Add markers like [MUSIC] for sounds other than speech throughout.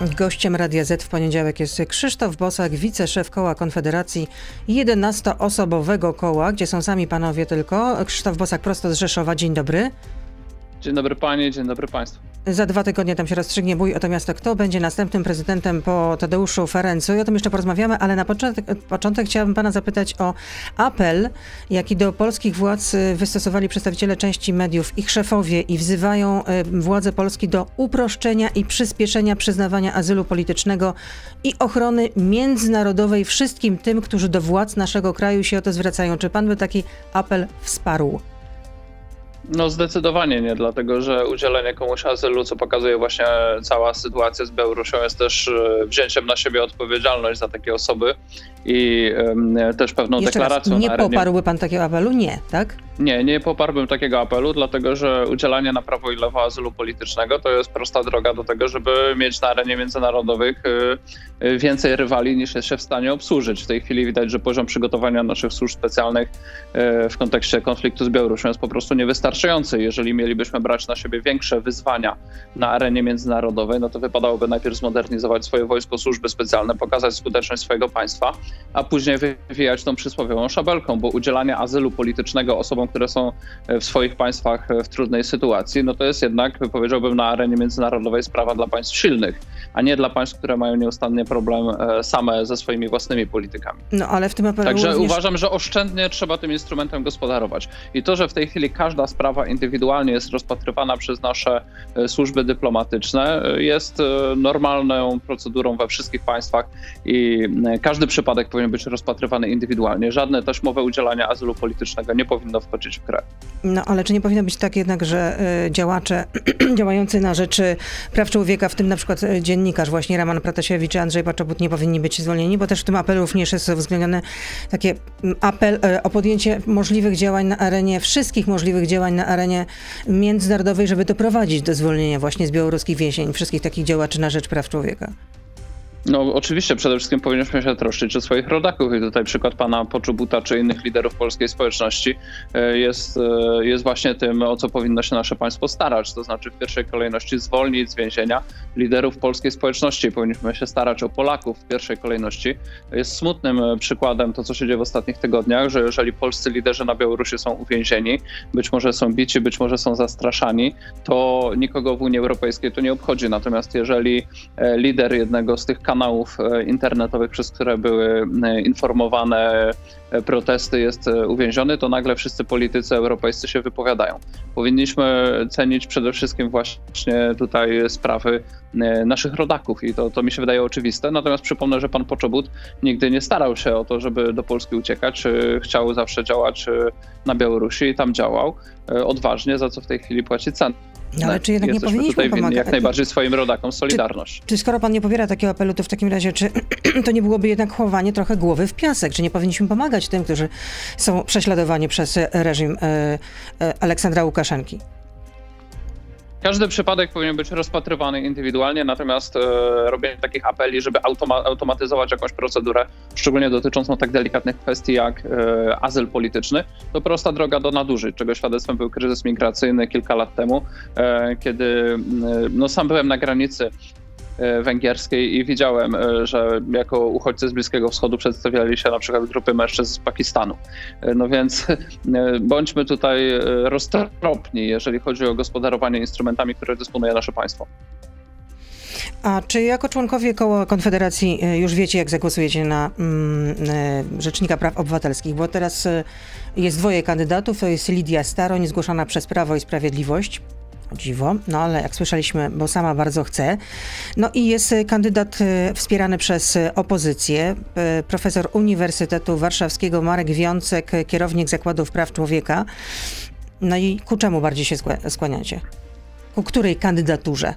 Gościem Radia Z w poniedziałek jest Krzysztof Bosak, wiceszef koła Konfederacji 11-osobowego koła, gdzie są sami panowie tylko. Krzysztof Bosak prosto z Rzeszowa. Dzień dobry. Dzień dobry panie, dzień dobry państwu. Za dwa tygodnie tam się rozstrzygnie bój o to miasto. Kto będzie następnym prezydentem po Tadeuszu Ferencu? I o tym jeszcze porozmawiamy, ale na początek, początek chciałabym pana zapytać o apel, jaki do polskich władz y, wystosowali przedstawiciele części mediów, ich szefowie i wzywają y, władze Polski do uproszczenia i przyspieszenia przyznawania azylu politycznego i ochrony międzynarodowej wszystkim tym, którzy do władz naszego kraju się o to zwracają. Czy pan by taki apel wsparł? No zdecydowanie nie, dlatego że udzielenie komuś azylu, co pokazuje właśnie cała sytuacja z Białorusią, jest też e, wzięciem na siebie odpowiedzialność za takie osoby i też pewną Jeszcze deklaracją. Raz, nie arenie. poparłby pan takiego apelu? Nie, tak? Nie, nie poparłbym takiego apelu, dlatego że udzielanie na prawo i lewo azylu politycznego to jest prosta droga do tego, żeby mieć na arenie międzynarodowych y, y, więcej rywali niż jest się w stanie obsłużyć. W tej chwili widać, że poziom przygotowania naszych służb specjalnych y, w kontekście konfliktu z Białorusią jest po prostu niewystarczający. Jeżeli mielibyśmy brać na siebie większe wyzwania na arenie międzynarodowej, no to wypadałoby najpierw zmodernizować swoje wojsko, służby specjalne, pokazać skuteczność swojego państwa, a później wywijać tą przysłowiową szabelką, bo udzielanie azylu politycznego osobom, które są w swoich państwach w trudnej sytuacji, no to jest jednak, powiedziałbym, na arenie międzynarodowej sprawa dla państw silnych, a nie dla państw, które mają nieustannie problem e, same ze swoimi własnymi politykami. No ale w tym apelu Także również... uważam, że oszczędnie trzeba tym instrumentem gospodarować. I to, że w tej chwili każda sprawa indywidualnie jest rozpatrywana przez nasze e, służby dyplomatyczne, e, jest normalną procedurą we wszystkich państwach i każdy przypadek powinien być rozpatrywany indywidualnie. Żadne taśmowe udzielanie azylu politycznego nie powinno wchodzić w grę. No ale czy nie powinno być tak jednak, że y, działacze [CLEARS THROAT] działający na rzecz praw człowieka, w tym na przykład y, dziennikarz właśnie Raman Pratasiewicz czy Andrzej Paczobut nie powinni być zwolnieni, bo też w tym apelu również jest uwzględniony taki mm, apel y, o podjęcie możliwych działań na arenie, wszystkich możliwych działań na arenie międzynarodowej, żeby doprowadzić do zwolnienia właśnie z białoruskich więzień, wszystkich takich działaczy na rzecz praw człowieka. No oczywiście przede wszystkim powinniśmy się troszczyć o swoich rodaków i tutaj przykład pana Poczubuta czy innych liderów polskiej społeczności e, jest, e, jest właśnie tym, o co powinno się nasze państwo starać, to znaczy w pierwszej kolejności zwolnić z więzienia liderów polskiej społeczności. Powinniśmy się starać o Polaków w pierwszej kolejności. Jest smutnym e, przykładem to, co się dzieje w ostatnich tygodniach, że jeżeli polscy liderzy na Białorusi są uwięzieni, być może są bici, być może są zastraszani, to nikogo w Unii Europejskiej to nie obchodzi. Natomiast jeżeli lider jednego z tych kanałów e, internetowych, przez które były e, informowane e, protesty, jest uwięziony, to nagle wszyscy politycy europejscy się wypowiadają. Powinniśmy cenić przede wszystkim właśnie tutaj sprawy naszych rodaków i to, to mi się wydaje oczywiste. Natomiast przypomnę, że pan Poczobut nigdy nie starał się o to, żeby do Polski uciekać. Chciał zawsze działać na Białorusi i tam działał odważnie, za co w tej chwili płaci cenę. No, ale czy jednak nie powinniśmy pomagać? jak najbardziej swoim rodakom Solidarność. Czy, czy, skoro pan nie popiera takiego apelu, to w takim razie, czy [CLEARS THROAT] to nie byłoby jednak chowanie trochę głowy w piasek? Czy nie powinniśmy pomagać tym, którzy są prześladowani przez reżim e, e, Aleksandra Łukaszenki? Każdy przypadek powinien być rozpatrywany indywidualnie, natomiast e, robienie takich apeli, żeby automa automatyzować jakąś procedurę, szczególnie dotyczącą tak delikatnych kwestii jak e, azyl polityczny, to prosta droga do nadużyć, czego świadectwem był kryzys migracyjny kilka lat temu, e, kiedy no, sam byłem na granicy węgierskiej i widziałem, e, że jako uchodźcy z Bliskiego Wschodu przedstawiali się na przykład grupy mężczyzn z Pakistanu. E, no więc bądźmy tutaj roztropni, jeżeli chodzi o gospodarowanie instrumentami, które dysponuje nasze państwo. A czy jako członkowie koła Konfederacji już wiecie, jak zagłosujecie na mm, Rzecznika Praw Obywatelskich? Bo teraz jest dwoje kandydatów. To jest Lidia Staroń, zgłoszona przez Prawo i Sprawiedliwość dziwo, no ale jak słyszeliśmy, bo sama bardzo chce. No i jest kandydat e, wspierany przez opozycję, e, profesor Uniwersytetu Warszawskiego Marek Wiącek, kierownik Zakładów Praw Człowieka. No i ku czemu bardziej się skłaniacie? Ku której kandydaturze?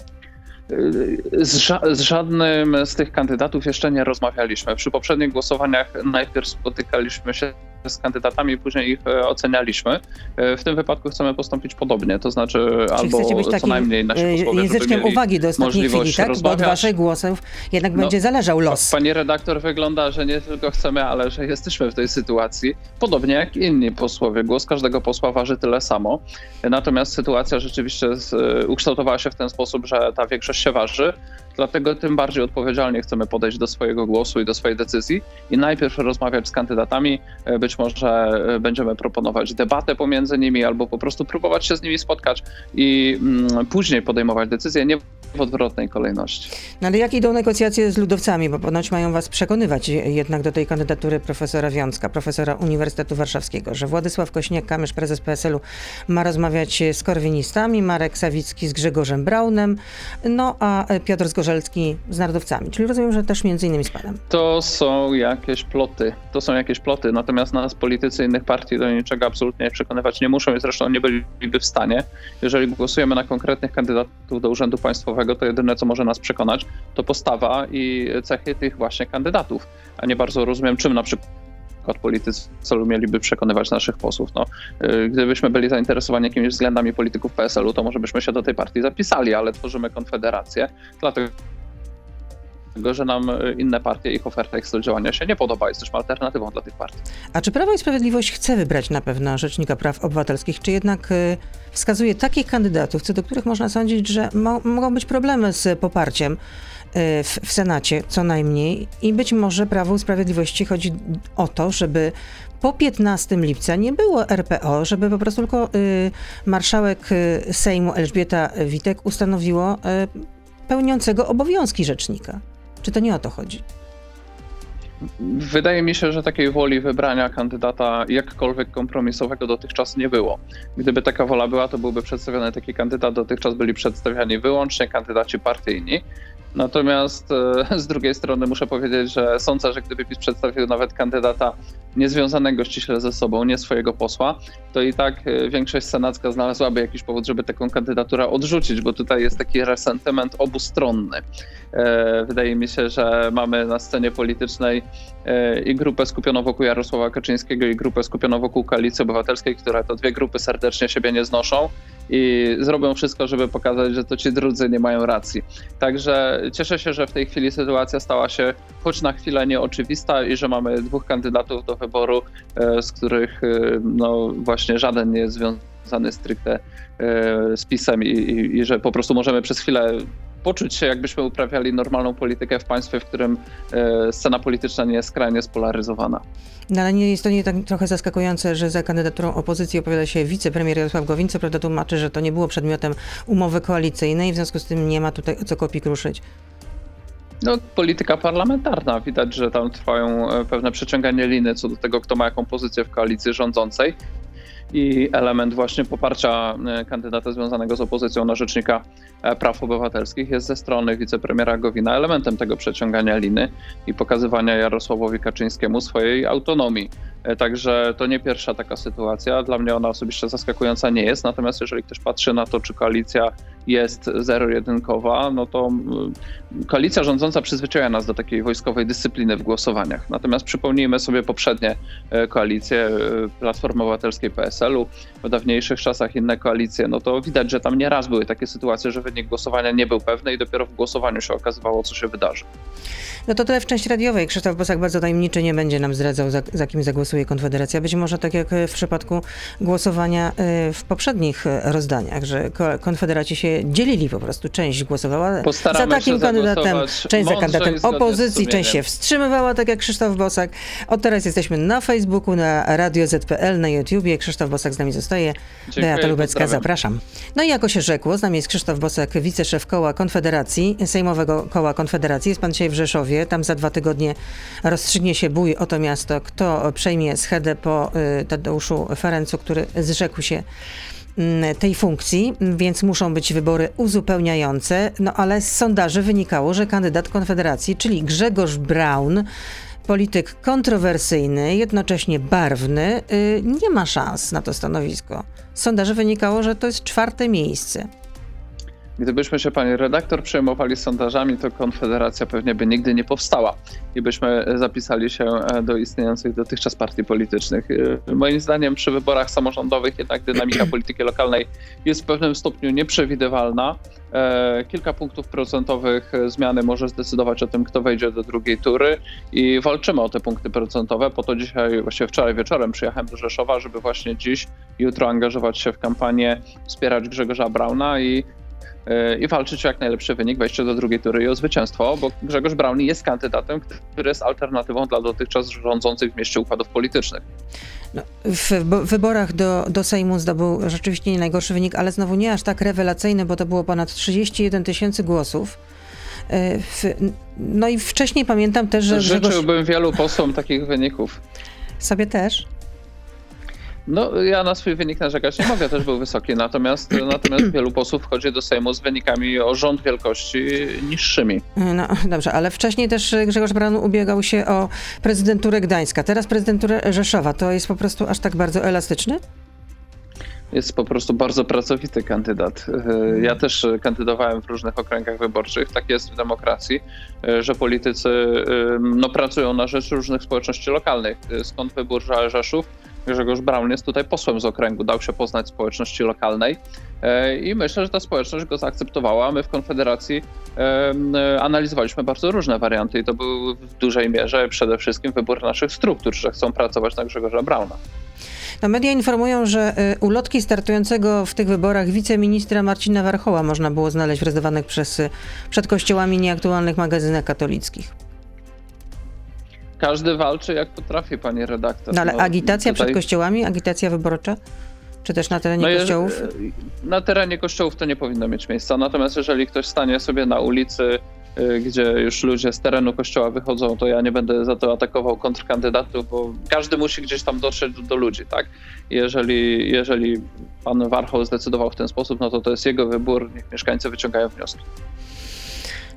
Z, ża z, żadnym z tych kandydatów jeszcze nie rozmawialiśmy. Przy poprzednich głosowaniach najpierw spotykaliśmy się z kandydatami, później ich e, ocenialiśmy. E, w tym wypadku chcemy postąpić podobnie, to znaczy Czyli albo być co najmniej nasi e, posłowie, języczkiem uwagi do ostatniej chwili, tak? Bo od waszych głosów jednak no, będzie zależał los. Pani redaktor wygląda, że nie tylko chcemy, ale że jesteśmy w tej sytuacji. Podobnie jak inni posłowie. Głos każdego posła waży tyle samo. Natomiast sytuacja rzeczywiście ukształtowała się w ten sposób, że ta większość się waży. Dlatego tym bardziej odpowiedzialnie chcemy podejść do swojego głosu i do swojej decyzji i najpierw rozmawiać z kandydatami. Być może będziemy proponować debatę pomiędzy nimi albo po prostu próbować się z nimi spotkać i mm, później podejmować decyzje. Nie w odwrotnej kolejności. No ale jak idą negocjacje z ludowcami, bo ponoć mają was przekonywać jednak do tej kandydatury profesora Wiącka, profesora Uniwersytetu Warszawskiego, że Władysław Kośniak-Kamysz, prezes PSL-u, ma rozmawiać z korwinistami, Marek Sawicki z Grzegorzem Braunem, no a Piotr Zgorzelski z narodowcami. Czyli rozumiem, że też między innymi z panem. To są jakieś ploty. To są jakieś ploty. Natomiast nas politycy innych partii do niczego absolutnie przekonywać nie muszą i zresztą nie byliby w stanie. Jeżeli głosujemy na konkretnych kandydatów do Urzędu Państwowego, to jedyne, co może nas przekonać, to postawa i cechy tych właśnie kandydatów. A nie bardzo rozumiem, czym na przykład politycy celu mieliby przekonywać naszych posłów. No, y, gdybyśmy byli zainteresowani jakimiś względami polityków PSL-u, to może byśmy się do tej partii zapisali, ale tworzymy konfederację, dlatego tego, że nam y, inne partie, ich oferta, ich styl działania się nie podoba. Jesteśmy alternatywą dla tych partii. A czy Prawo i Sprawiedliwość chce wybrać na pewno Rzecznika Praw Obywatelskich, czy jednak y, wskazuje takich kandydatów, co do których można sądzić, że mo mogą być problemy z poparciem y, w, w Senacie co najmniej i być może Prawo i Sprawiedliwości chodzi o to, żeby po 15 lipca nie było RPO, żeby po prostu tylko y, marszałek y, Sejmu Elżbieta Witek ustanowiło y, pełniącego obowiązki rzecznika. Czy to nie o to chodzi? Wydaje mi się, że takiej woli wybrania kandydata jakkolwiek kompromisowego dotychczas nie było. Gdyby taka wola była, to byłby przedstawiony taki kandydat. Dotychczas byli przedstawiani wyłącznie kandydaci partyjni. Natomiast e, z drugiej strony muszę powiedzieć, że sądzę, że gdyby PiS przedstawił nawet kandydata niezwiązanego ściśle ze sobą, nie swojego posła, to i tak e, większość senacka znalazłaby jakiś powód, żeby taką kandydaturę odrzucić, bo tutaj jest taki resentyment obustronny. E, wydaje mi się, że mamy na scenie politycznej i grupę skupioną wokół Jarosława Kaczyńskiego i grupę skupioną wokół Koalicji Obywatelskiej, które to dwie grupy serdecznie siebie nie znoszą i zrobią wszystko, żeby pokazać, że to ci drudzy nie mają racji. Także cieszę się, że w tej chwili sytuacja stała się choć na chwilę nieoczywista i że mamy dwóch kandydatów do wyboru, e, z których e, no właśnie żaden nie jest związany stricte e, z PiSem i, i, i że po prostu możemy przez chwilę poczuć się, jakbyśmy uprawiali normalną politykę w państwie, w którym scena polityczna nie jest skrajnie spolaryzowana. No ale nie jest to nie tak trochę zaskakujące, że za kandydaturą opozycji opowiada się wicepremier Jarosław Gowin, co prawda tłumaczy, że to nie było przedmiotem umowy koalicyjnej, w związku z tym nie ma tutaj co kopii kruszyć. No, polityka parlamentarna. Widać, że tam trwają e, pewne przeciąganie liny co do tego, kto ma jaką pozycję w koalicji rządzącej i element właśnie poparcia e, kandydata związanego z opozycją na rzecznika e, praw obywatelskich jest ze strony wicepremiera Gowina elementem tego przeciągania liny i pokazywania Jarosławowi Kaczyńskiemu swojej autonomii. E, także to nie pierwsza taka sytuacja. Dla mnie ona osobiście zaskakująca nie jest. Natomiast jeżeli ktoś patrzy na to, czy koalicja jest zero-jedynkowa, no to mm, koalicja rządząca przyzwyczaja nas do takiej wojskowej dyscypliny w głosowaniach. Natomiast przypomnijmy sobie poprzednie koalicje Platformy Obywatelskiej PS PSL-u, w dawniejszych czasach inne koalicje, no to widać, że tam nieraz były takie sytuacje, że wynik głosowania nie był pewny i dopiero w głosowaniu się okazywało, co się wydarzy. No to tyle w części radiowej. Krzysztof Bosak bardzo tajemniczy nie będzie nam zdradzał, za, za kim zagłosuje Konfederacja. Być może tak jak w przypadku głosowania w poprzednich rozdaniach, że Konfederaci się dzielili po prostu. Część głosowała Postaramy za takim kandydatem, część za kandydatem opozycji, część się wstrzymywała, tak jak Krzysztof Bosak. Od teraz jesteśmy na Facebooku, na Radio ZPL, na YouTubie. Krzysztof Bosak z nami zostaje. Dziękuję, Beata Lubecka, pozdrawiam. zapraszam. No i jako się rzekło, z nami jest Krzysztof Bosak, wiceszef koła Konfederacji, Sejmowego Koła Konfederacji. Jest pan dzisiaj w Rzeszowie. Tam za dwa tygodnie rozstrzygnie się bój o to miasto, kto przejmie schedę po y, Tadeuszu Ferencu, który zrzekł się tej funkcji, więc muszą być wybory uzupełniające. No ale z sondaży wynikało, że kandydat Konfederacji, czyli Grzegorz Braun, polityk kontrowersyjny, jednocześnie barwny, y, nie ma szans na to stanowisko. Z sondaży wynikało, że to jest czwarte miejsce. Gdybyśmy się, pani redaktor, przejmowali sondażami, to Konfederacja pewnie by nigdy nie powstała i byśmy zapisali się e, do istniejących dotychczas partii politycznych. E, moim zdaniem przy wyborach samorządowych jednak dynamika [CLEARS THROAT] polityki lokalnej jest w pewnym stopniu nieprzewidywalna. E, kilka punktów procentowych zmiany może zdecydować o tym, kto wejdzie do drugiej tury i walczymy o te punkty procentowe. Po to dzisiaj, właściwie wczoraj wieczorem przyjechałem do Rzeszowa, żeby właśnie dziś, jutro angażować się w kampanię, wspierać Grzegorza Brauna i i walczyć o jak najlepszy wynik, wejście do drugiej tury i o zwycięstwo, bo Grzegorz Braun jest kandydatem, który jest alternatywą dla dotychczas rządzących w mieście układów politycznych. No, w wyborach do, do Sejmu zdobył rzeczywiście nie najgorszy wynik, ale znowu nie aż tak rewelacyjny, bo to było ponad 31 tysięcy głosów. E, no i wcześniej pamiętam też, że. Życzyłbym Grzegorz... wielu posłom takich wyników. Sobie też. No, ja na swój wynik narzekać nie mogę, też był wysoki, natomiast, natomiast wielu posłów wchodzi do Sejmu z wynikami o rząd wielkości niższymi. No dobrze, ale wcześniej też Grzegorz Braun ubiegał się o prezydenturę Gdańska, teraz prezydenturę Rzeszowa. To jest po prostu aż tak bardzo elastyczny? jest po prostu bardzo pracowity kandydat. E, ja też kandydowałem w różnych okręgach wyborczych. Tak jest w demokracji, że politycy no, pracują na rzecz różnych społeczności lokalnych. Skąd wybór Rzeszów? Grzegorz Braun jest tutaj posłem z okręgu, dał się poznać społeczności lokalnej i myślę, że ta społeczność go zaakceptowała. My w Konfederacji analizowaliśmy bardzo różne warianty i to był w dużej mierze przede wszystkim wybór naszych struktur, że chcą pracować na Grzegorza Brauna. No, media informują, że y, ulotki startującego w tych wyborach wiceministra Marcina Warchoła można było znaleźć wryzowanych przez, y, przed kościołami nieaktualnych magazynach katolickich. Każdy walczy jak potrafi, panie redaktor. No ale no, agitacja tutaj... przed kościołami, agitacja wyborcza? Czy też na terenie no, kościołów? Na terenie kościołów to nie powinno mieć miejsca. Natomiast jeżeli ktoś stanie sobie na ulicy Y, gdzie już ludzie z terenu kościoła wychodzą, to ja nie będę za to atakował kontrkandydatów, bo każdy musi gdzieś tam dotrzeć do, do ludzi, tak? Jeżeli, jeżeli pan Warchoł zdecydował w ten sposób, no to to jest jego wybór, niech mieszkańcy wyciągają wnioski.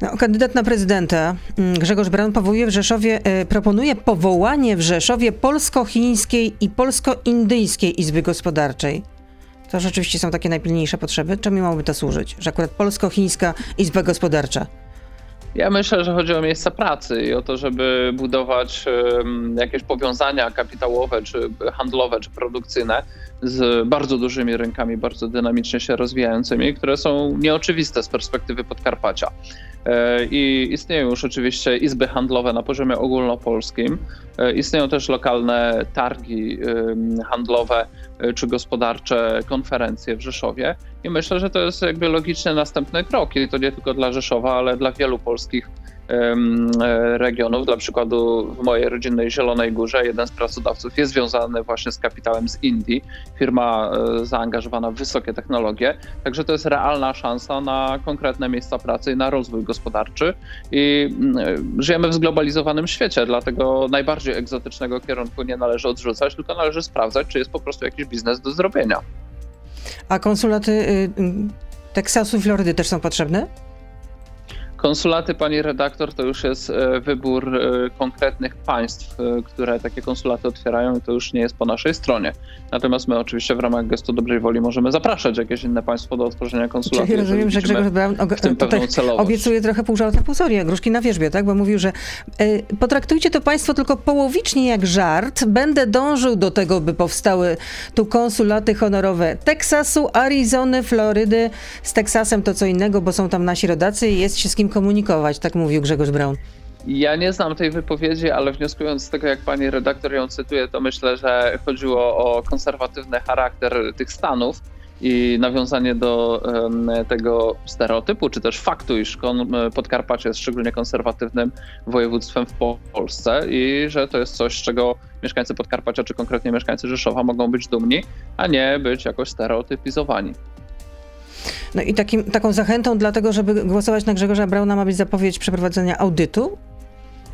No, kandydat na prezydenta mm, Grzegorz Braun powołuje w Rzeszowie, e, proponuje powołanie w Rzeszowie polsko-chińskiej i polsko-indyjskiej Izby Gospodarczej. To rzeczywiście są takie najpilniejsze potrzeby. Czemu miałoby to służyć? Że akurat polsko-chińska Izba Gospodarcza ja myślę, że chodzi o miejsca pracy i o to, żeby budować jakieś powiązania kapitałowe, czy handlowe, czy produkcyjne z bardzo dużymi rynkami, bardzo dynamicznie się rozwijającymi, które są nieoczywiste z perspektywy Podkarpacia. E, I istnieją już oczywiście izby handlowe na poziomie ogólnopolskim. E, istnieją też lokalne targi handlowe czy gospodarcze, konferencje w Rzeszowie. I myślę, że to jest jakby logiczny następny krok. I to nie tylko dla Rzeszowa, ale dla wielu polskich E, regionów. Dla przykładu w mojej rodzinnej Zielonej Górze jeden z pracodawców jest związany właśnie z kapitałem z Indii, firma e, zaangażowana w wysokie technologie, także to jest realna szansa na konkretne miejsca pracy i na rozwój gospodarczy i mm, żyjemy w zglobalizowanym świecie, dlatego najbardziej egzotycznego kierunku nie należy odrzucać, tylko należy sprawdzać, czy jest po prostu jakiś biznes do zrobienia. A konsulaty y, y, Teksasu i Florydy też są potrzebne? Konsulaty, pani redaktor, to już jest e, wybór e, konkretnych państw, e, które takie konsulaty otwierają i to już nie jest po naszej stronie. Natomiast my oczywiście w ramach gestu dobrej woli możemy zapraszać jakieś inne państwo do otworzenia konsulatu. Czyli rozumiem, że Grzegorz Braun obiecuje trochę pół żarta, pół serii, gruszki na wierzbie, tak? Bo mówił, że y, potraktujcie to państwo tylko połowicznie jak żart. Będę dążył do tego, by powstały tu konsulaty honorowe Teksasu, Arizony, Florydy. Z Teksasem to co innego, bo są tam nasi rodacy i jest się z kim komunikować, tak mówił Grzegorz Braun. Ja nie znam tej wypowiedzi, ale wnioskując z tego, jak pani redaktor ją cytuje, to myślę, że chodziło o konserwatywny charakter tych Stanów i nawiązanie do tego stereotypu, czy też faktu, iż Podkarpacie jest szczególnie konserwatywnym województwem w Polsce i że to jest coś, z czego mieszkańcy Podkarpacia, czy konkretnie mieszkańcy Rzeszowa mogą być dumni, a nie być jakoś stereotypizowani. No i takim, taką zachętą dlatego, żeby głosować na Grzegorza Brauna ma być zapowiedź przeprowadzenia audytu,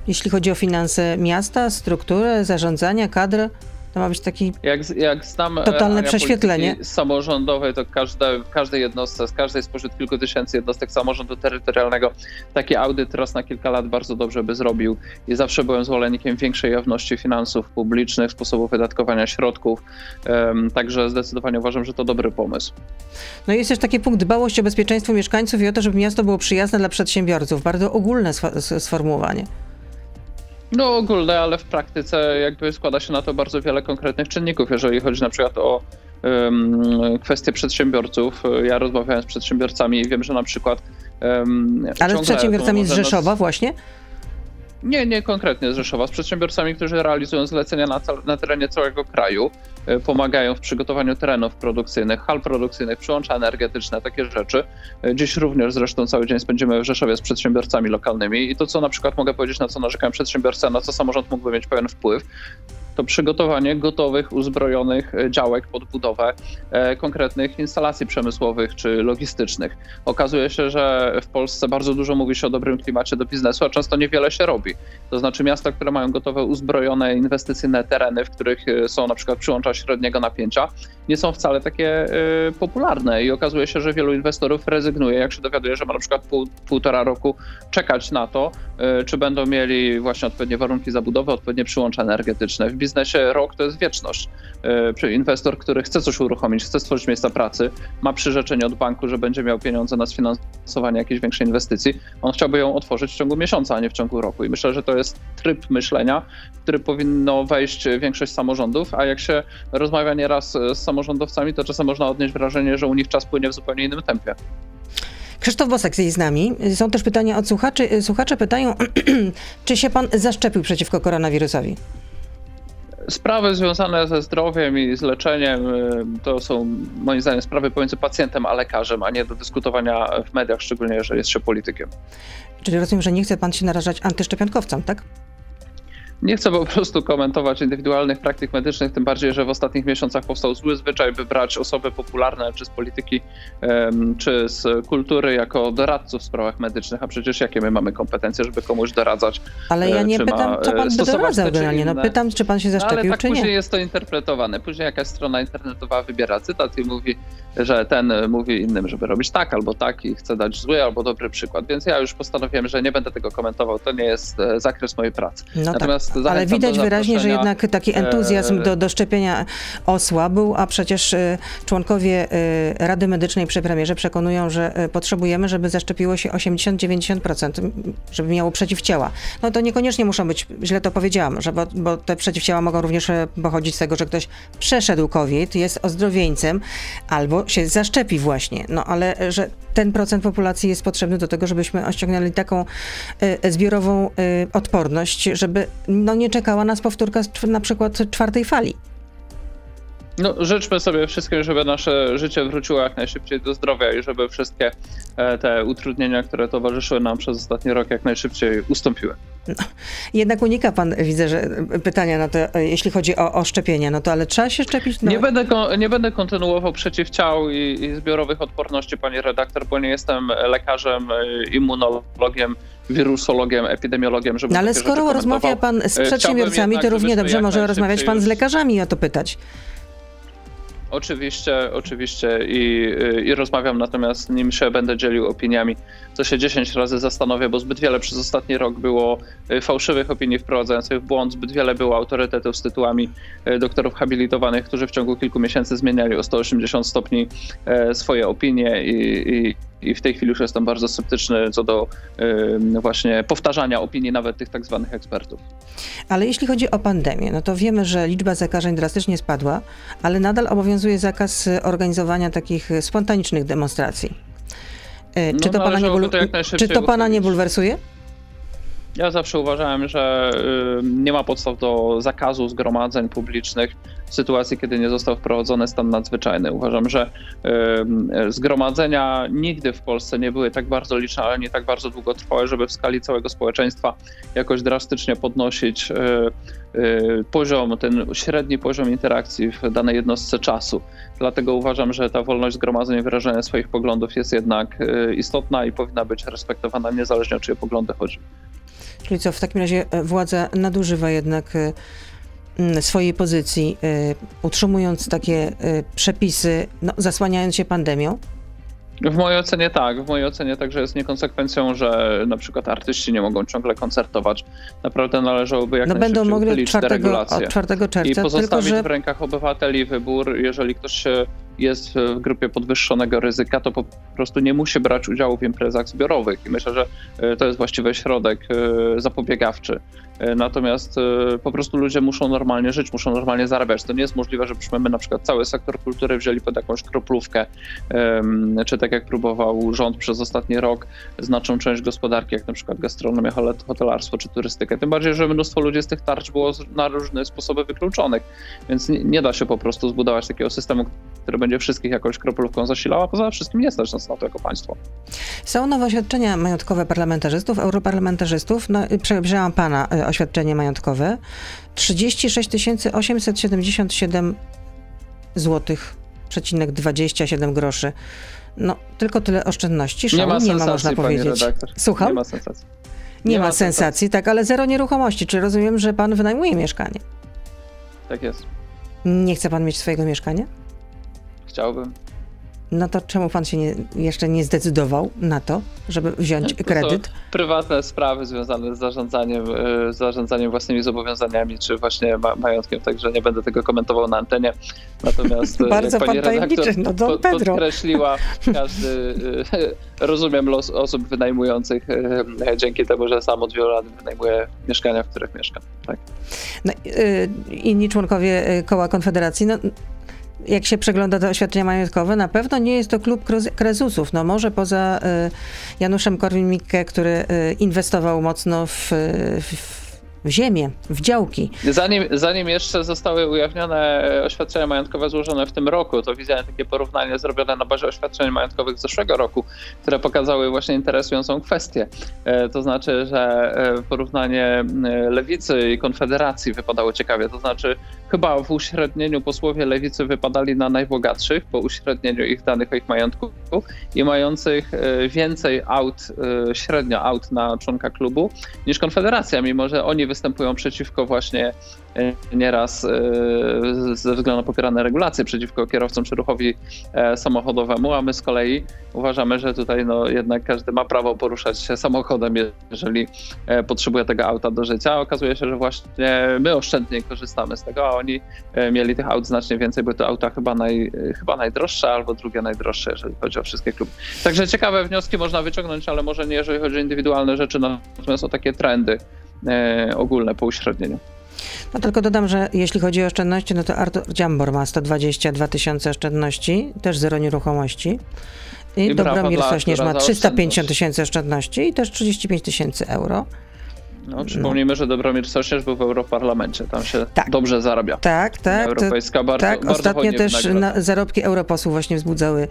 jeśli chodzi o finanse miasta, strukturę, zarządzania, kadrę. To ma być taki jak, jak znam e, totalne prześwietlenie. samorządowej, to każde, w każdej jednostce, z każdej spośród kilku tysięcy jednostek samorządu terytorialnego taki audyt raz na kilka lat bardzo dobrze by zrobił. I zawsze byłem zwolennikiem większej jawności finansów publicznych, sposobu wydatkowania środków. Um, także zdecydowanie uważam, że to dobry pomysł. No i jest też taki punkt dbałość o bezpieczeństwo mieszkańców i o to, żeby miasto było przyjazne dla przedsiębiorców. Bardzo ogólne sformułowanie. No ogólne, ale w praktyce jakby składa się na to bardzo wiele konkretnych czynników. Jeżeli chodzi na przykład o um, kwestie przedsiębiorców, ja rozmawiałem z przedsiębiorcami i wiem, że na przykład. Um, ale z przedsiębiorcami z Rzeszowa nas... właśnie? Nie, nie konkretnie z Rzeszowa, z przedsiębiorcami, którzy realizują zlecenia na, na terenie całego kraju, e, pomagają w przygotowaniu terenów produkcyjnych, hal produkcyjnych, przyłącza energetyczne, takie rzeczy. E, dziś również zresztą cały dzień spędzimy w Rzeszowie z przedsiębiorcami lokalnymi i to, co na przykład mogę powiedzieć, na co narzekają przedsiębiorcy, na co samorząd mógłby mieć pewien wpływ, to przygotowanie gotowych, uzbrojonych e, działek pod budowę e, konkretnych instalacji przemysłowych czy logistycznych. Okazuje się, że w Polsce bardzo dużo mówi się o dobrym klimacie do biznesu, a często niewiele się robi. To znaczy miasta, które mają gotowe, uzbrojone, inwestycyjne tereny, w których e, są na przykład przyłącza średniego napięcia, nie są wcale takie popularne i okazuje się, że wielu inwestorów rezygnuje, jak się dowiaduje, że ma na przykład pół, półtora roku czekać na to, czy będą mieli właśnie odpowiednie warunki zabudowy, odpowiednie przyłącza energetyczne. W biznesie rok to jest wieczność. E, inwestor, który chce coś uruchomić, chce stworzyć miejsca pracy, ma przyrzeczenie od banku, że będzie miał pieniądze na sfinansowanie jakiejś większej inwestycji, on chciałby ją otworzyć w ciągu miesiąca, a nie w ciągu roku. I myślę, że to jest tryb myślenia, który powinno wejść większość samorządów, a jak się rozmawia nieraz z samorządowcami, to czasem można odnieść wrażenie, że u nich czas płynie w zupełnie innym tempie. Krzysztof Bosek jest z nami. Są też pytania od słuchaczy. Słuchacze pytają, [CLEARS THROAT] czy się pan zaszczepił przeciwko koronawirusowi? Sprawy związane ze zdrowiem i z leczeniem y, to są moim zdaniem sprawy pomiędzy pacjentem a lekarzem, a nie do dyskutowania w mediach, szczególnie jeżeli jest się politykiem. Czyli rozumiem, że nie chce pan się narażać antyszczepionkowcom, tak? Nie chcę po prostu komentować indywidualnych praktyk medycznych, tym bardziej, że w ostatnich miesiącach powstał zły zwyczaj, by brać osoby popularne, czy z polityki, czy z kultury, jako doradców w sprawach medycznych, a przecież jakie my mamy kompetencje, żeby komuś doradzać? Ale ja nie pytam, co pan by doradzał generalnie, no pytam, czy pan się zaszczepił, no, ale tak czy nie. później jest to interpretowane. Później jakaś strona internetowa wybiera cytat i mówi, że ten mówi innym, żeby robić tak albo tak i chce dać zły albo dobry przykład. Więc ja już postanowiłem, że nie będę tego komentował. To nie jest e, zakres mojej pracy. No tak. Natomiast tak, ale widać wyraźnie, że jednak taki entuzjazm do, do szczepienia osłabł, a przecież e, członkowie e, Rady Medycznej przy premierze przekonują, że potrzebujemy, żeby zaszczepiło się 80-90%, żeby miało przeciwciała. No to niekoniecznie muszą być, źle to powiedziałam, że bo, bo te przeciwciała mogą również pochodzić z tego, że ktoś przeszedł COVID, jest ozdrowieńcem albo się zaszczepi właśnie. No ale że ten procent populacji jest potrzebny do tego, żebyśmy osiągnęli taką y, zbiorową y, odporność, żeby no, nie czekała nas powtórka na przykład czwartej fali. No, życzmy sobie wszystkim, żeby nasze życie wróciło jak najszybciej do zdrowia i żeby wszystkie e, te utrudnienia, które towarzyszyły nam przez ostatni rok, jak najszybciej ustąpiły. No, jednak unika pan, widzę, że pytania na to, e, jeśli chodzi o, o szczepienie, no to ale trzeba się szczepić? No. Nie, będę, nie będę kontynuował przeciwciał i, i zbiorowych odporności, pani redaktor, bo nie jestem lekarzem, e, immunologiem wirusologiem, epidemiologiem, żeby. No ale skoro rozmawia pan z przedsiębiorcami, to równie dobrze może rozmawiać pan z lekarzami i o to pytać. Oczywiście, oczywiście i, i rozmawiam, natomiast nim się będę dzielił opiniami, co się 10 razy zastanowię, bo zbyt wiele przez ostatni rok było y, fałszywych opinii wprowadzających w błąd, zbyt wiele było autorytetów z tytułami y, doktorów habilitowanych, którzy w ciągu kilku miesięcy zmieniali o 180 stopni y, swoje opinie i, i i w tej chwili już jestem bardzo sceptyczny co do y, właśnie powtarzania opinii nawet tych tak zwanych ekspertów. Ale jeśli chodzi o pandemię, no to wiemy, że liczba zakażeń drastycznie spadła, ale nadal obowiązuje zakaz organizowania takich spontanicznych demonstracji. Y, czy, no, to pana nie, bul- to czy to pana nie bulwersuje? Ja zawsze uważałem, że y, nie ma podstaw do zakazu zgromadzeń publicznych w sytuacji, kiedy nie został wprowadzony stan nadzwyczajny. Uważam, że y, zgromadzenia nigdy w Polsce nie były tak bardzo liczne, ale nie tak bardzo długotrwałe, żeby w skali całego społeczeństwa jakoś drastycznie podnosić y, poziom, ten średni poziom interakcji w danej jednostce czasu. Dlatego uważam, że ta wolność zgromadzeń i wyrażania swoich poglądów jest jednak istotna i powinna być respektowana niezależnie o czyje poglądy chodzi. Czyli co, w takim razie e, władza nadużywa jednak e, swojej pozycji, e, utrzymując takie przepisy, no, zasłaniając się pandemią? W mojej ocenie tak. W mojej ocenie także jest niekonsekwencją, że na przykład artyści nie mogą ciągle koncertować. Naprawdę należałoby jak no będą mogli 4, od 4 czerwca. I pozostawić tylko, że... w rękach obywateli wybór, jeżeli ktoś się jest w grupie podwyższonego ryzyka, to po prostu nie musi brać udziału w imprezach zbiorowych. I myślę, że to jest właściwy środek zapobiegawczy. Natomiast po prostu ludzie muszą normalnie żyć, muszą normalnie zarabiać. To nie jest możliwe, żebyśmy my na przykład cały sektor kultury wzięli pod jakąś kroplówkę, czy tak jak próbował rząd przez ostatni rok, znaczną część gospodarki, jak na przykład gastronomia, hotelarstwo czy turystykę. Tym bardziej, że mnóstwo ludzi z tych tarcz było na różne sposoby wykluczonych, więc nie da się po prostu zbudować takiego systemu, który będzie wszystkich jakąś kroplówką zasilał, a poza wszystkim nie stać nas na to jako państwo. Są nowe oświadczenia majątkowe parlamentarzystów, europarlamentarzystów. No, przejrzałam pana e, oświadczenie majątkowe. 36 877 złotych, przecinek 27 groszy. No, tylko tyle oszczędności. Szału nie ma, nie ma można powiedzieć. Słucham? Nie ma sensacji. Nie, nie ma, ma sensacji, sensacji, tak, ale zero nieruchomości. Czy rozumiem, że pan wynajmuje mieszkanie? Tak jest. Nie chce pan mieć swojego mieszkania? Chciałbym. No to czemu pan się nie, jeszcze nie zdecydował na to, żeby wziąć to kredyt? prywatne sprawy związane z zarządzaniem, e, zarządzaniem własnymi zobowiązaniami, czy właśnie ma, majątkiem, także nie będę tego komentował na antenie. Natomiast e, Bardzo jak pani redaktor no Don pod, podkreśliła, każdy, e, rozumiem los osób wynajmujących dzięki temu, że sam od wielu lat wynajmuję mieszkania, w których mieszkam. Tak. No, inni członkowie koła Konfederacji, no, jak się przegląda te oświadczenia majątkowe, na pewno nie jest to klub krezusów. No może poza y, Januszem Korwin-Mikke, który y, inwestował mocno w, w w ziemię, w działki. Zanim, zanim jeszcze zostały ujawnione oświadczenia majątkowe złożone w tym roku, to widziałem takie porównanie zrobione na bazie oświadczeń majątkowych z zeszłego roku, które pokazały właśnie interesującą kwestię. E, to znaczy, że e, porównanie e, lewicy i konfederacji wypadało ciekawie. To znaczy, chyba w uśrednieniu posłowie lewicy wypadali na najbogatszych, po uśrednieniu ich danych o ich majątku i mających więcej aut, średnio aut na członka klubu niż konfederacja, mimo że oni występują przeciwko właśnie e, nieraz e, ze względu na popierane regulacje przeciwko kierowcom czy ruchowi e, samochodowemu, a my z kolei uważamy, że tutaj no, jednak każdy ma prawo poruszać się samochodem, jeżeli potrzebuje tego auta do życia. Okazuje się, że właśnie my oszczędnie korzystamy z tego, a oni mieli tych aut znacznie więcej, bo to auta chyba, naj, chyba najdroższe albo drugie najdroższe, jeżeli chodzi o wszystkie kluby. Także ciekawe wnioski można wyciągnąć, ale może nie jeżeli chodzi o indywidualne rzeczy, natomiast o takie trendy ogólne po uśrednieniu. No tylko dodam, że jeśli chodzi o oszczędności, no to Artur Dziambor ma 122 tysiące oszczędności, też zero nieruchomości. I, I Dobromir Sośnierz ma 350 tysięcy oszczędności i też 35 tysięcy euro. No, przypomnijmy, no. że Dobromir Sośnierz był w Europarlamencie, tam się tak. dobrze zarabia. Tak, tak. Europejska bardzo, tak, bardzo ostatnio też na, zarobki europosłów właśnie wzbudzały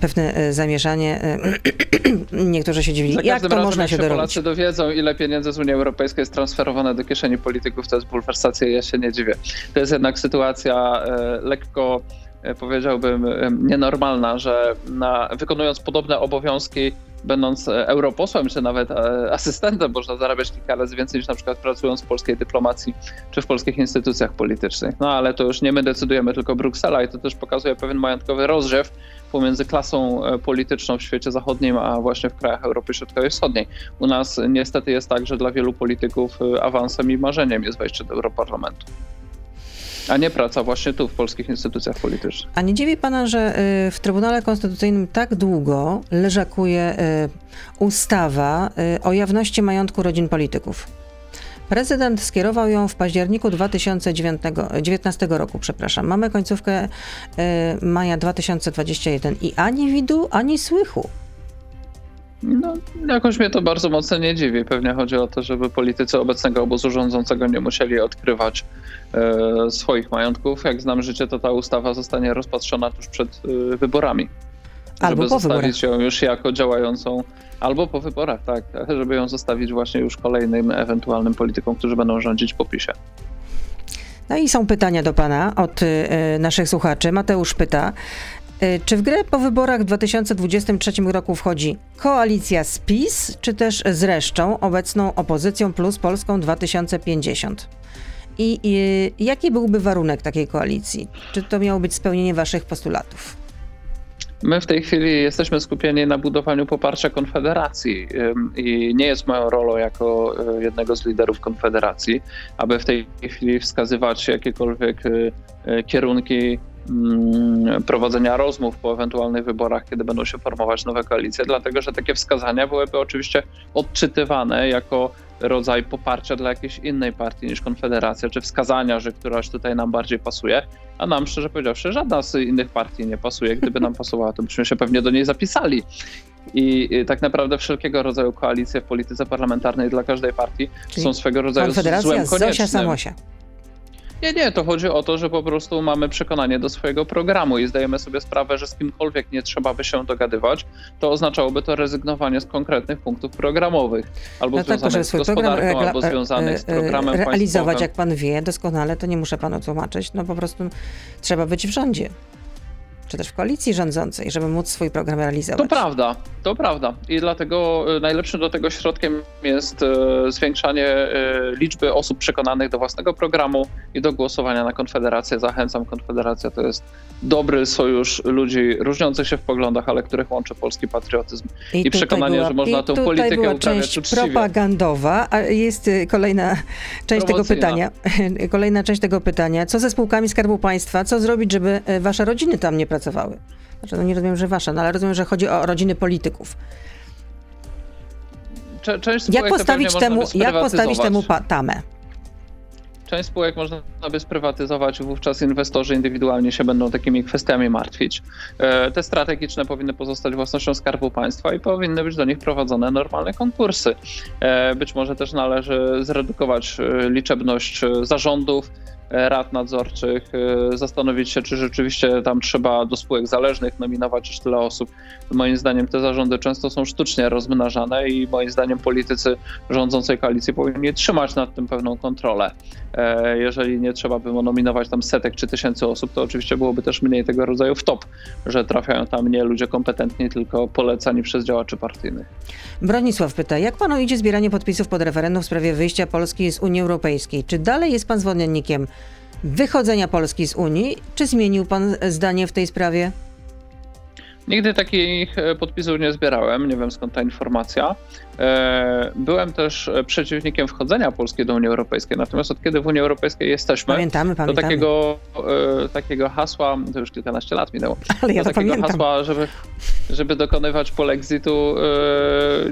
pewne y, zamieszanie. Y, [CLEARS THROAT] niektórzy się dziwili. Jak to można się, się dorobić? Polacy dowiedzą, ile pieniędzy z Unii Europejskiej jest transferowane do kieszeni polityków, to jest bulwersacja ja się nie dziwię. To jest jednak sytuacja lekko powiedziałbym nienormalna, że na, wykonując podobne obowiązki będąc europosłem, czy nawet asystentem, można zarabiać kilka razy więcej niż na przykład pracując w polskiej dyplomacji czy w polskich instytucjach politycznych. No ale to już nie my decydujemy, tylko Bruksela i to też pokazuje pewien majątkowy rozrzew pomiędzy klasą e, polityczną w świecie zachodnim, a właśnie w krajach Europy Środkowej Wschodniej. U nas niestety jest tak, że dla wielu polityków awansem i marzeniem jest wejście do Europarlamentu. A nie praca właśnie tu, w polskich instytucjach politycznych. A nie dziwi pana, że y, w Trybunale Konstytucyjnym tak dłgo leżakuje ustawa o jawności majątku rodzin polityków? Prezydent skierował ją w październiku 2019 roku, przepraszam. Mamy końcówkę maja 2021 i ani widu, ani słychu. No, jakoś mnie to bardzo mocno nie dziwi. Pewnie chodzi o to, żeby politycy obecnego obozu rządzącego nie musieli odkrywać e, swoich majątków. Jak znam życie, to ta ustawa zostanie rozpatrzona tuż przed e, wyborami. Albo żeby po zostawić wyborach. ją już jako działającą, albo po wyborach, tak, żeby ją zostawić właśnie już kolejnym ewentualnym politykom, którzy będą rządzić po PiSie. No i są pytania do pana od y, naszych słuchaczy. Mateusz pyta, E, czy w grę po wyborach w 2023 roku wchodzi koalicja z PiS, czy też z resztą, obecną opozycją plus Polską 2050? I, I jaki byłby warunek takiej koalicji? Czy to miało być spełnienie waszych postulatów? My w tej chwili jesteśmy skupieni na budowaniu poparcia Konfederacji i nie jest moją rolą jako e, jednego z liderów Konfederacji, aby w tej chwili wskazywać jakiekolwiek e, kierunki mm, prowadzenia rozmów po ewentualnych wyborach, kiedy będą się formować nowe koalicje, dlatego że takie wskazania byłyby oczywiście odczytywane jako rodzaj poparcia dla jakiejś innej partii niż Konfederacja, czy wskazania, że któraś tutaj nam bardziej pasuje, a nam szczerze powiedziawszy żadna z innych partii nie pasuje. Gdyby nam pasowała, to byśmy się pewnie do niej zapisali. I tak naprawdę wszelkiego rodzaju koalicje w polityce parlamentarnej dla każdej partii Czyli są swego rodzaju złem koniecznym. Zosia Samosia. Nie, nie, to chodzi o to, że po prostu mamy przekonanie do swojego programu i zdajemy sobie sprawę, że z kimkolwiek nie trzeba by się dogadywać, to oznaczałoby to rezygnowanie z konkretnych punktów programowych, albo no związanych tak, z gospodarką, albo związanych z programem realizować, państwowym. jak pan wie doskonale, to nie muszę panu tłumaczyć, no po prostu trzeba być w rządzie czy też w koalicji rządzącej, żeby móc swój program realizować. To prawda, to prawda. I dlatego e, najlepszym do tego środkiem jest e, zwiększanie e, liczby osób przekonanych do własnego programu i do głosowania na Konfederację. Zachęcam, Konfederacja to jest dobry sojusz ludzi różniących się w poglądach, ale których łączy polski patriotyzm i, i przekonanie, była, że można tę politykę była uprawiać część propagandowa, a jest kolejna [LAUGHS] część tego pytania. [LAUGHS] Kolejna część tego pytania. Co ze spółkami Skarbu Państwa? Co zrobić, żeby wasze rodziny tam nie pracowały? Pracowały. Znaczy, no nie rozumiem, że wasze, no ale rozumiem, że chodzi o rodziny polityków. Część jak postawić temu, jak postawić temu tamę? Część spółek można by sprywatyzować, wówczas inwestorzy indywidualnie się będą takimi kwestiami martwić. E, te strategiczne powinny pozostać własnością Skarbu Państwa i powinny być do nich prowadzone normalne konkursy. E, być może też należy zredukować e, liczebność zarządów, rad nadzorczych, y, zastanowić się, czy rzeczywiście tam trzeba do spółek zależnych nominować aż tyle osób. Moim zdaniem te zarządy często są sztucznie rozmnażane i moim zdaniem politycy rządzącej koalicji powinni trzymać nad tym pewną kontrolę. E, jeżeli nie trzeba by nominować tam setek czy tysięcy osób, to oczywiście byłoby też mniej tego rodzaju wtop, że trafiają tam nie ludzie kompetentni, tylko polecani przez działaczy partyjnych. Bronisław pyta, jak panu idzie zbieranie podpisów pod referendum w sprawie wyjścia Polski z Unii Europejskiej? Czy dalej jest pan zwolennikiem wychodzenia Polski z Unii, czy zmienił pan zdanie w tej sprawie? Nigdy takich e, podpisów nie zbierałem, nie wiem skąd ta informacja. E, byłem też przeciwnikiem wchodzenia Polski do Unii Europejskiej, natomiast od kiedy w Unii Europejskiej jesteśmy, pamiętamy, pamiętamy. to takiego, e, takiego hasła, to już kilkanaście lat minęło, [LAUGHS] Ale ja to takiego pamiętam. hasła, żeby, żeby dokonywać polexitu,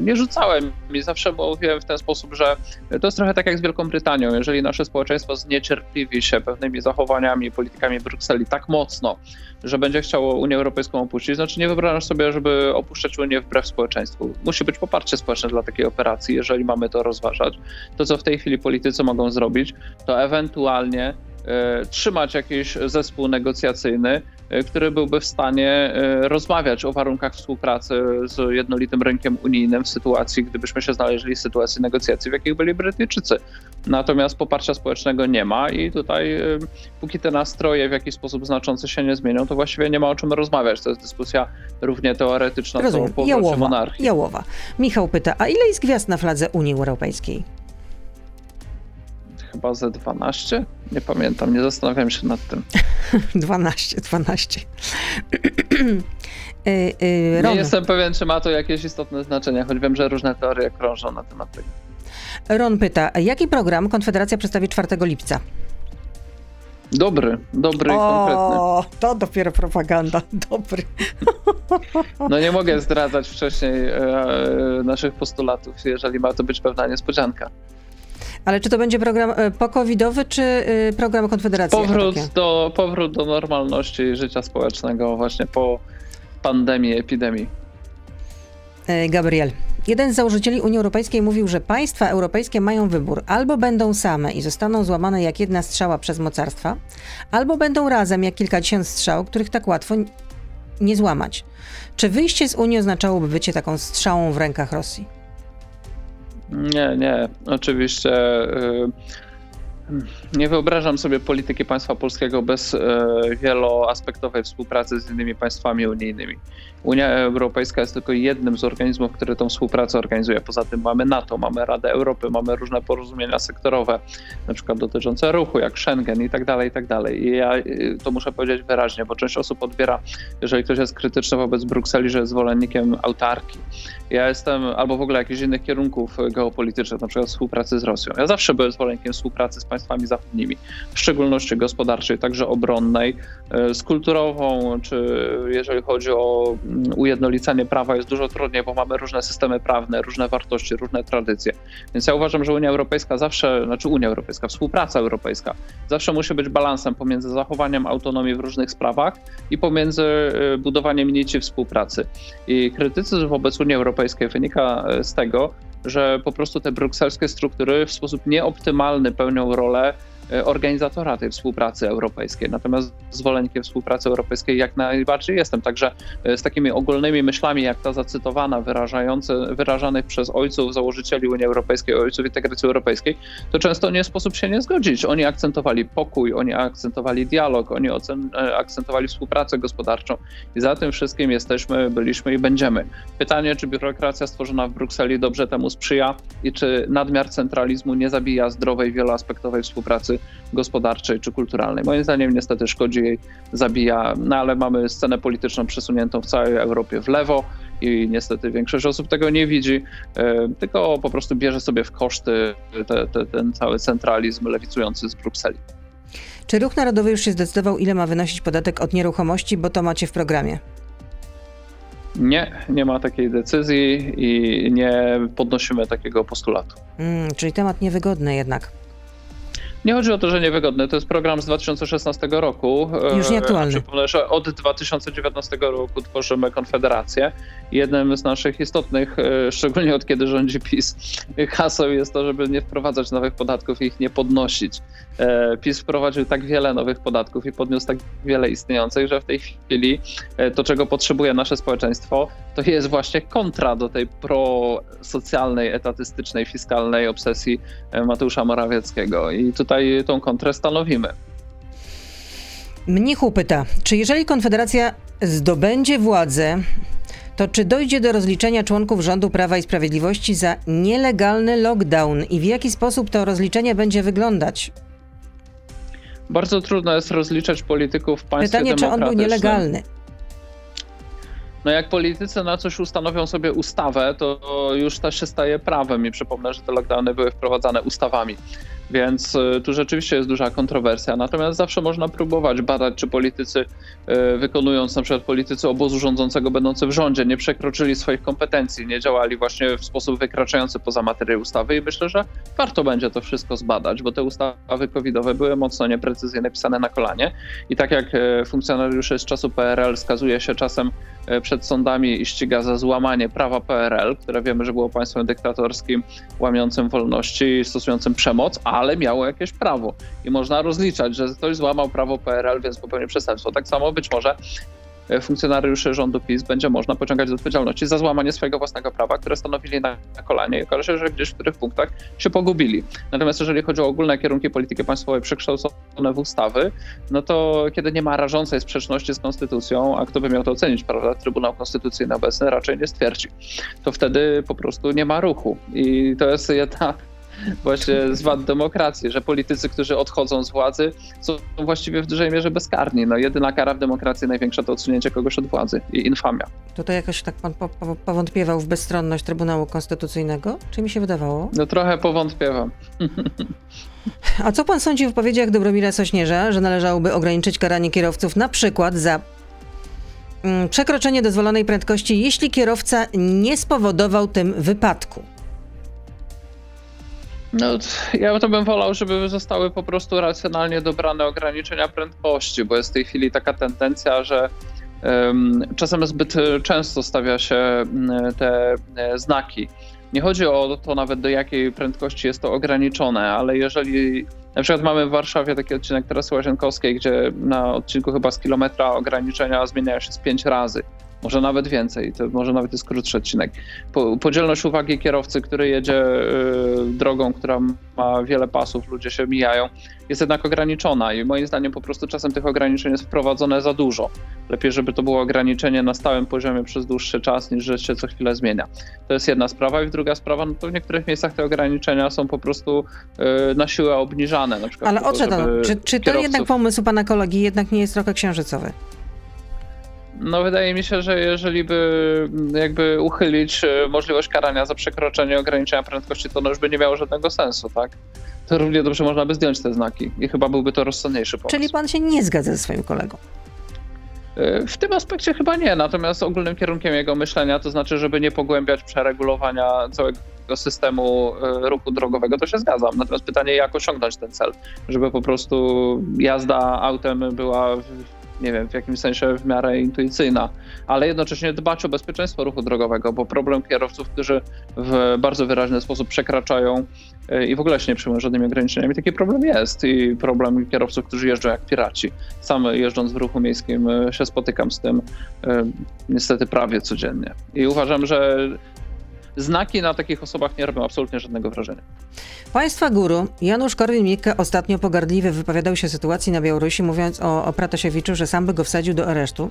nie rzucałem i zawsze mówiłem w ten sposób, że to jest trochę tak jak z Wielką Brytanią. Jeżeli nasze społeczeństwo zniecierpliwi się pewnymi zachowaniami, politykami Brukseli tak mocno, że będzie chciało Unię Europejską opuścić, znaczy nie wyobrażasz sobie, żeby opuszczać Unię wbrew społeczeństwu. Musi być poparcie społeczne dla takiej operacji, jeżeli mamy to rozważać. To, co w tej chwili politycy mogą zrobić, to ewentualnie e, trzymać jakiś zespół negocjacyjny, który byłby w stanie e, rozmawiać o warunkach współpracy z jednolitym rynkiem unijnym w sytuacji, gdybyśmy się znaleźli w sytuacji negocjacji, w jakich byli Brytyjczycy. Natomiast poparcia społecznego nie ma i tutaj e, póki te nastroje w jakiś sposób znaczący się nie zmienią, to właściwie nie ma o czym rozmawiać. To jest dyskusja równie teoretyczna, Rozumiem. co o powrocie monarchii. Jałowa. Michał pyta, a ile jest gwiazd na fladze Unii Europejskiej? Chyba ze 12. Nie pamiętam, nie zastanawiam się nad tym. [LAUGHS] 12, 12. [CLEARS THROAT] y, y, nie jestem pewien, czy ma to jakieś istotne znaczenie, choć wiem, że różne teorie krążą na temat tego. Ron pyta, jaki program Konfederacja przedstawi 4 lipca? Dobry, dobry i konkretny. O, to dopiero propaganda. Dobry. [LAUGHS] No nie mogę zdradzać wcześniej e, naszych postulatów, jeżeli ma to być pewna niespodzianka. Ale czy to będzie program e, pokowidowy, czy e, program Konfederacji? Powrót do, powrót do normalności życia społecznego właśnie po pandemii, epidemii. E, Gabriel. Jeden z założycieli Unii Europejskiej mówił, że państwa europejskie mają wybór: albo będą same i zostaną złamane jak jedna strzała przez mocarstwa, albo będą razem jak kilkadziesiąt strzał, których tak łatwo nie złamać. Czy wyjście z Unii oznaczałoby bycie taką strzałą w rękach Rosji? Nie, nie. Oczywiście. Y, nie wyobrażam sobie polityki państwa polskiego bez e, wieloaspektowej współpracy z innymi państwami unijnymi. Unia Europejska jest tylko jednym z organizmów, który tą współpracę organizuje. Poza tym mamy NATO, mamy Radę Europy, mamy różne porozumienia sektorowe, na przykład dotyczące ruchu, jak Schengen i tak dalej, i tak dalej. I ja y, to muszę powiedzieć wyraźnie, bo część osób odbiera, jeżeli ktoś jest krytyczny wobec Brukseli, że jest zwolennikiem autarki. Ja jestem, albo w ogóle jakichś innych kierunków geopolitycznych, na przykład współpracy z Rosją. Ja zawsze byłem zwolennikiem współpracy z państwami państwami zachodnimi, w szczególności gospodarczej, także obronnej, z kulturową, czy jeżeli chodzi o ujednolicanie prawa, jest dużo trudniej, bo mamy różne systemy prawne, różne wartości, różne tradycje. Więc ja uważam, że Unia Europejska zawsze, znaczy Unia Europejska, współpraca europejska zawsze musi być balansem pomiędzy zachowaniem autonomii w różnych sprawach i pomiędzy y, budowaniem nici współpracy. I krytycyzm wobec Unii Europejskiej wynika y, z tego, że po prostu te brukselskie struktury w sposób nieoptymalny pełnią rolę organizatora tej współpracy europejskiej. Natomiast zwolennikiem współpracy europejskiej jak najbardziej jestem. Także e, z takimi ogólnymi myślami, jak ta zacytowana, wyrażanych przez ojców, założycieli Unii Europejskiej, ojców integracji europejskiej, to często nie sposób się nie zgodzić. Oni akcentowali pokój, oni akcentowali dialog, oni e, akcentowali współpracę gospodarczą i za tym wszystkim jesteśmy, byliśmy i będziemy. Pytanie, czy biurokracja stworzona w Brukseli dobrze temu sprzyja i czy nadmiar centralizmu nie zabija zdrowej, wieloaspektowej współpracy gospodarczej czy kulturalnej. Moim zdaniem niestety szkodzi jej, zabija, no ale mamy scenę polityczną przesuniętą w całej Europie w lewo i niestety większość osób tego nie widzi, e, tylko po prostu bierze sobie w koszty te, te, ten cały centralizm lewicujący z Brukseli. Czy Ruch Narodowy już się zdecydował, ile ma wynosić podatek od nieruchomości, bo to macie w programie? Nie, nie ma takiej decyzji i nie podnosimy takiego postulatu. Mm, czyli temat niewygodny jednak. Nie chodzi o to, że niewygodny. To jest program z 2016 roku. Już nieaktualny. Przypomnę, że od 2019 roku tworzymy Konfederację. Jednym z naszych istotnych, e, szczególnie od kiedy rządzi PiS, haseł jest to, żeby nie wprowadzać nowych podatków i ich nie podnosić. E, PiS wprowadził tak wiele nowych podatków i podniósł tak wiele istniejących, że w tej chwili e, to, czego potrzebuje nasze społeczeństwo, to jest właśnie kontra do tej prosocjalnej, etatystycznej, fiskalnej obsesji Mateusza Morawieckiego. I tutaj tą kontrę stanowimy. Mnichu pyta, czy jeżeli Konfederacja zdobędzie władzę, to czy dojdzie do rozliczenia członków rządu Prawa i Sprawiedliwości za nielegalny lockdown i w jaki sposób to rozliczenie będzie wyglądać? Bardzo trudno jest rozliczać polityków w państwie Pytanie, czy on był nielegalny? No jak politycy na coś ustanowią sobie ustawę, to już to się staje prawem i przypomnę, że te lockdowny były wprowadzane ustawami. Więc y, tu rzeczywiście jest duża kontrowersja. Natomiast zawsze można próbować badać, czy politycy, y, wykonując na przykład politycy obozu rządzącego będący w rządzie, nie przekroczyli swoich kompetencji, nie działali właśnie w sposób wykraczający poza materię ustawy. I myślę, że warto będzie to wszystko zbadać, bo te ustawy covidowe były mocno nieprecyzyjne, pisane na kolanie. I tak jak y, funkcjonariusze z czasu PRL skazuje się czasem przed sądami i ściga za złamanie prawa PRL, które wiemy, że było państwem dyktatorskim, łamiącym wolności stosującym przemoc, a ale miało jakieś prawo. I można rozliczać, że ktoś złamał prawo PRL, więc popełnił przestępstwo. Tak samo być może e, funkcjonariuszy rządu PiS będzie można pociągać do odpowiedzialności za złamanie swojego własnego prawa, które stanowili na, kolanie i okaże się, że gdzieś w których punktach się pogubili. Natomiast jeżeli chodzi o ogólne kierunki polityki państwowej przekształcone w ustawy, no to kiedy nie ma rażącej sprzeczności z konstytucją, a kto by miał to ocenić, prawda, Trybunał Konstytucyjny obecny raczej nie stwierdzi, to wtedy po prostu nie ma ruchu. I to jest jedna właśnie z wad demokracji, że politycy, którzy odchodzą z władzy, są właściwie w dużej mierze bezkarni. No, jedyna kara w demokracji największa to odsunięcie kogoś od władzy i infamia. Tutaj jakoś tak pan po, po, powątpiewał w bezstronność Trybunału Konstytucyjnego? Czy mi się wydawało? No trochę powątpiewam. [LAUGHS] A co pan sądzi w wypowiedziach Dobromira Sośnierza, że należałoby ograniczyć karanie kierowców na przykład za mm, przekroczenie dozwolonej prędkości, jeśli kierowca nie spowodował tym wypadku? No, ja to bym wolał, żeby zostały po prostu racjonalnie dobrane ograniczenia prędkości, bo jest w tej chwili taka tendencja, że um, czasem zbyt często stawia się te e, znaki. Nie chodzi o to nawet do jakiej prędkości jest to ograniczone, ale jeżeli na przykład mamy w Warszawie taki odcinek trasy Łazienkowskiej, gdzie na odcinku chyba z kilometra ograniczenia zmieniają się z pięć razy może nawet więcej, to może nawet jest krótszy odcinek. Podzielność uwagi kierowcy, który jedzie y, drogą, która ma wiele pasów, ludzie się mijają, jest jednak ograniczona i moim zdaniem po prostu czasem tych ograniczeń jest wprowadzone za dużo. Lepiej, żeby to było ograniczenie na stałym poziomie przez dłuższy czas, niż że się co chwilę zmienia. To jest jedna sprawa i druga sprawa, no to w niektórych miejscach te ograniczenia są po prostu y, na siłę obniżane. Na Ale odszedł, czy, czy to jednak pomysł pana kolegi jednak nie jest trochę księżycowy? No wydaje mi się, że jeżeli by jakby uchylić e, możliwość karania za przekroczenie ograniczenia prędkości, to no już by nie miało żadnego sensu, tak? To równie dobrze można by zdjąć te znaki i chyba byłby to rozsądniejszy pomysł. Czyli pan się nie zgadza ze swoim kolegą? E, w tym aspekcie chyba nie, natomiast ogólnym kierunkiem jego myślenia, to znaczy, żeby nie pogłębiać przeregulowania całego systemu e, ruchu drogowego, to się zgadzam. Natomiast pytanie, jak osiągnąć ten cel, żeby po prostu jazda autem była nie wiem, w jakimś sensie w miarę intuicyjna, ale jednocześnie dbać o bezpieczeństwo ruchu drogowego, bo problem kierowców, którzy w bardzo wyraźny sposób przekraczają e, i w ogóle się nie przyjmują żadnymi ograniczeniami, taki problem jest i problem kierowców, którzy jeżdżą jak piraci. Sam jeżdżąc w ruchu miejskim e, się spotykam z tym e, niestety prawie codziennie i uważam, że znaki na takich osobach nie robią absolutnie żadnego wrażenia. Państwa guru Janusz Korwin-Mikke ostatnio pogardliwie wypowiadał się o sytuacji na Białorusi, mówiąc o, o Pratasiewiczu, że sam by go wsadził do aresztu.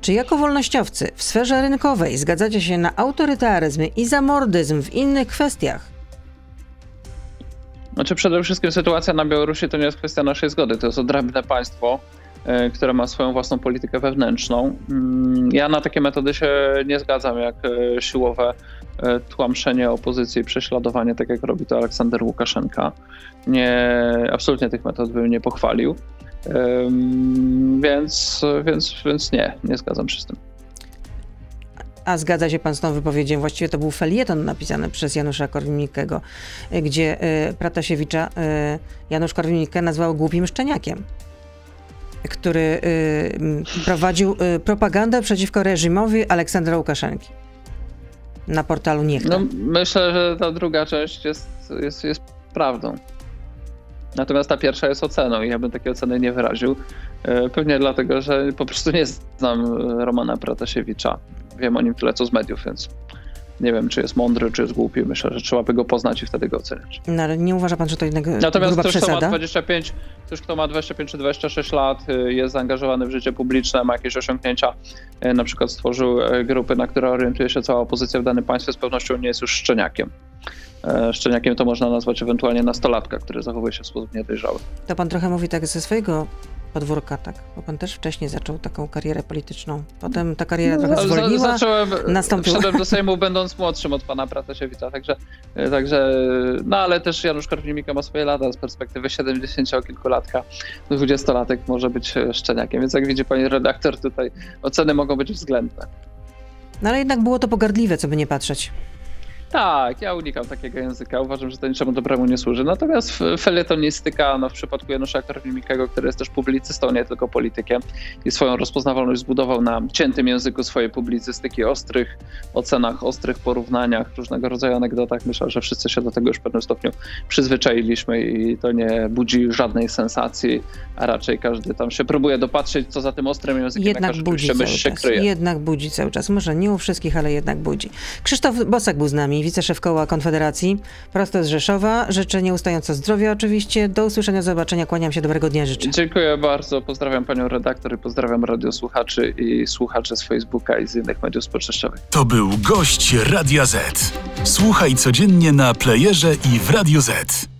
Czy jako wolnościowcy w sferze rynkowej zgadzacie się na autorytaryzm i zamordyzm w innych kwestiach? Znaczy przede wszystkim sytuacja na Białorusi to nie jest kwestia naszej zgody, to jest odrębne państwo, e, które ma swoją własną politykę wewnętrzną. Mm, ja na takie metody się nie zgadzam, jak e, siłowe tłamszenie opozycji, prześladowanie, tak jak robi to Aleksander Łukaszenka. Nie, absolutnie tych metod bym nie pochwalił. Więc, więc, więc nie, nie zgadzam się z tym. A zgadza się pan z tą wypowiedzią? Właściwie to był felieton napisany przez Janusza Korwin-Mikkego, gdzie y, Pratasiewicza Janusz Korwin-Mikke nazwał głupim szczeniakiem który prowadził propagandę przeciwko reżimowi Aleksandra Łukaszenki na portalu Niech. No, myślę, że ta druga część jest, jest, jest prawdą. Natomiast ta pierwsza jest oceną i ja bym takiej oceny nie wyraził. E, pewnie dlatego, że po prostu nie znam Romana Pratasiewicza. Wiem o nim tyle co z mediów, więc nie wiem, czy jest mądry, czy jest głupi. Myślę, że trzeba by go poznać i wtedy go oceniać. No, ale nie uważa pan, że to jednak Natomiast gruba ktoś, przesada? kto ma 25, ktoś, kto ma 25 czy 26 lat, y, jest zaangażowany w życie publiczne, ma jakieś osiągnięcia, y, na przykład stworzył y, grupy, na które orientuje się cała opozycja w danym państwie, z pewnością nie jest już szczeniakiem. E, szczeniakiem to można nazwać ewentualnie nastolatka, który zachowuje się w sposób niedojrzały. To pan trochę mówi tak ze swojego podwórka, tak? Bo pan też wcześniej zaczął taką karierę polityczną. Potem ta kariera no, trochę zwolniła, zacząłem, nastąpiła... Wszedłem do Sejmu będąc młodszym od pana Pratasiewicza, także, także no ale też Janusz Korwin-Mikke ma swoje lata z perspektywy 70-kilkulatka, 20-latek może być szczeniakiem, więc jak widzi pani redaktor, tutaj oceny mogą być względne. No ale jednak było to pogardliwe, co by nie patrzeć. Tak, ja unikam takiego języka. Uważam, że to niczemu dobremu nie służy. Natomiast felietonistyka, no w przypadku Janusza Korwin-Mikkego, który jest też publicystą, nie tylko politykiem i swoją rozpoznawalność zbudował na ciętym języku swojej publicystyki, ostrych ocenach, ostrych porównaniach, różnego rodzaju anegdotach. Myślę, że wszyscy się do tego już w pewnym stopniu przyzwyczailiśmy i to nie budzi żadnej sensacji, a raczej każdy tam się próbuje dopatrzeć, co za tym ostrym językiem jednak budzi cały się czas. kryje. Jednak budzi cały czas. Może nie u wszystkich, ale jednak budzi. Krzysztof Bosak był z nami wiceszef koła Konfederacji, prosto z Rzeszowa. Życzę nieustająco zdrowia oczywiście. Do usłyszenia, zobaczenia. Kłaniam się, dobrego dnia życzę. Dziękuję bardzo. Pozdrawiam panią redaktor i pozdrawiam radiosłuchaczy i słuchaczy z Facebooka i z innych mediów społecznościowych. To był gość Radia Z. Słuchaj codziennie na playerze i w Radio Z.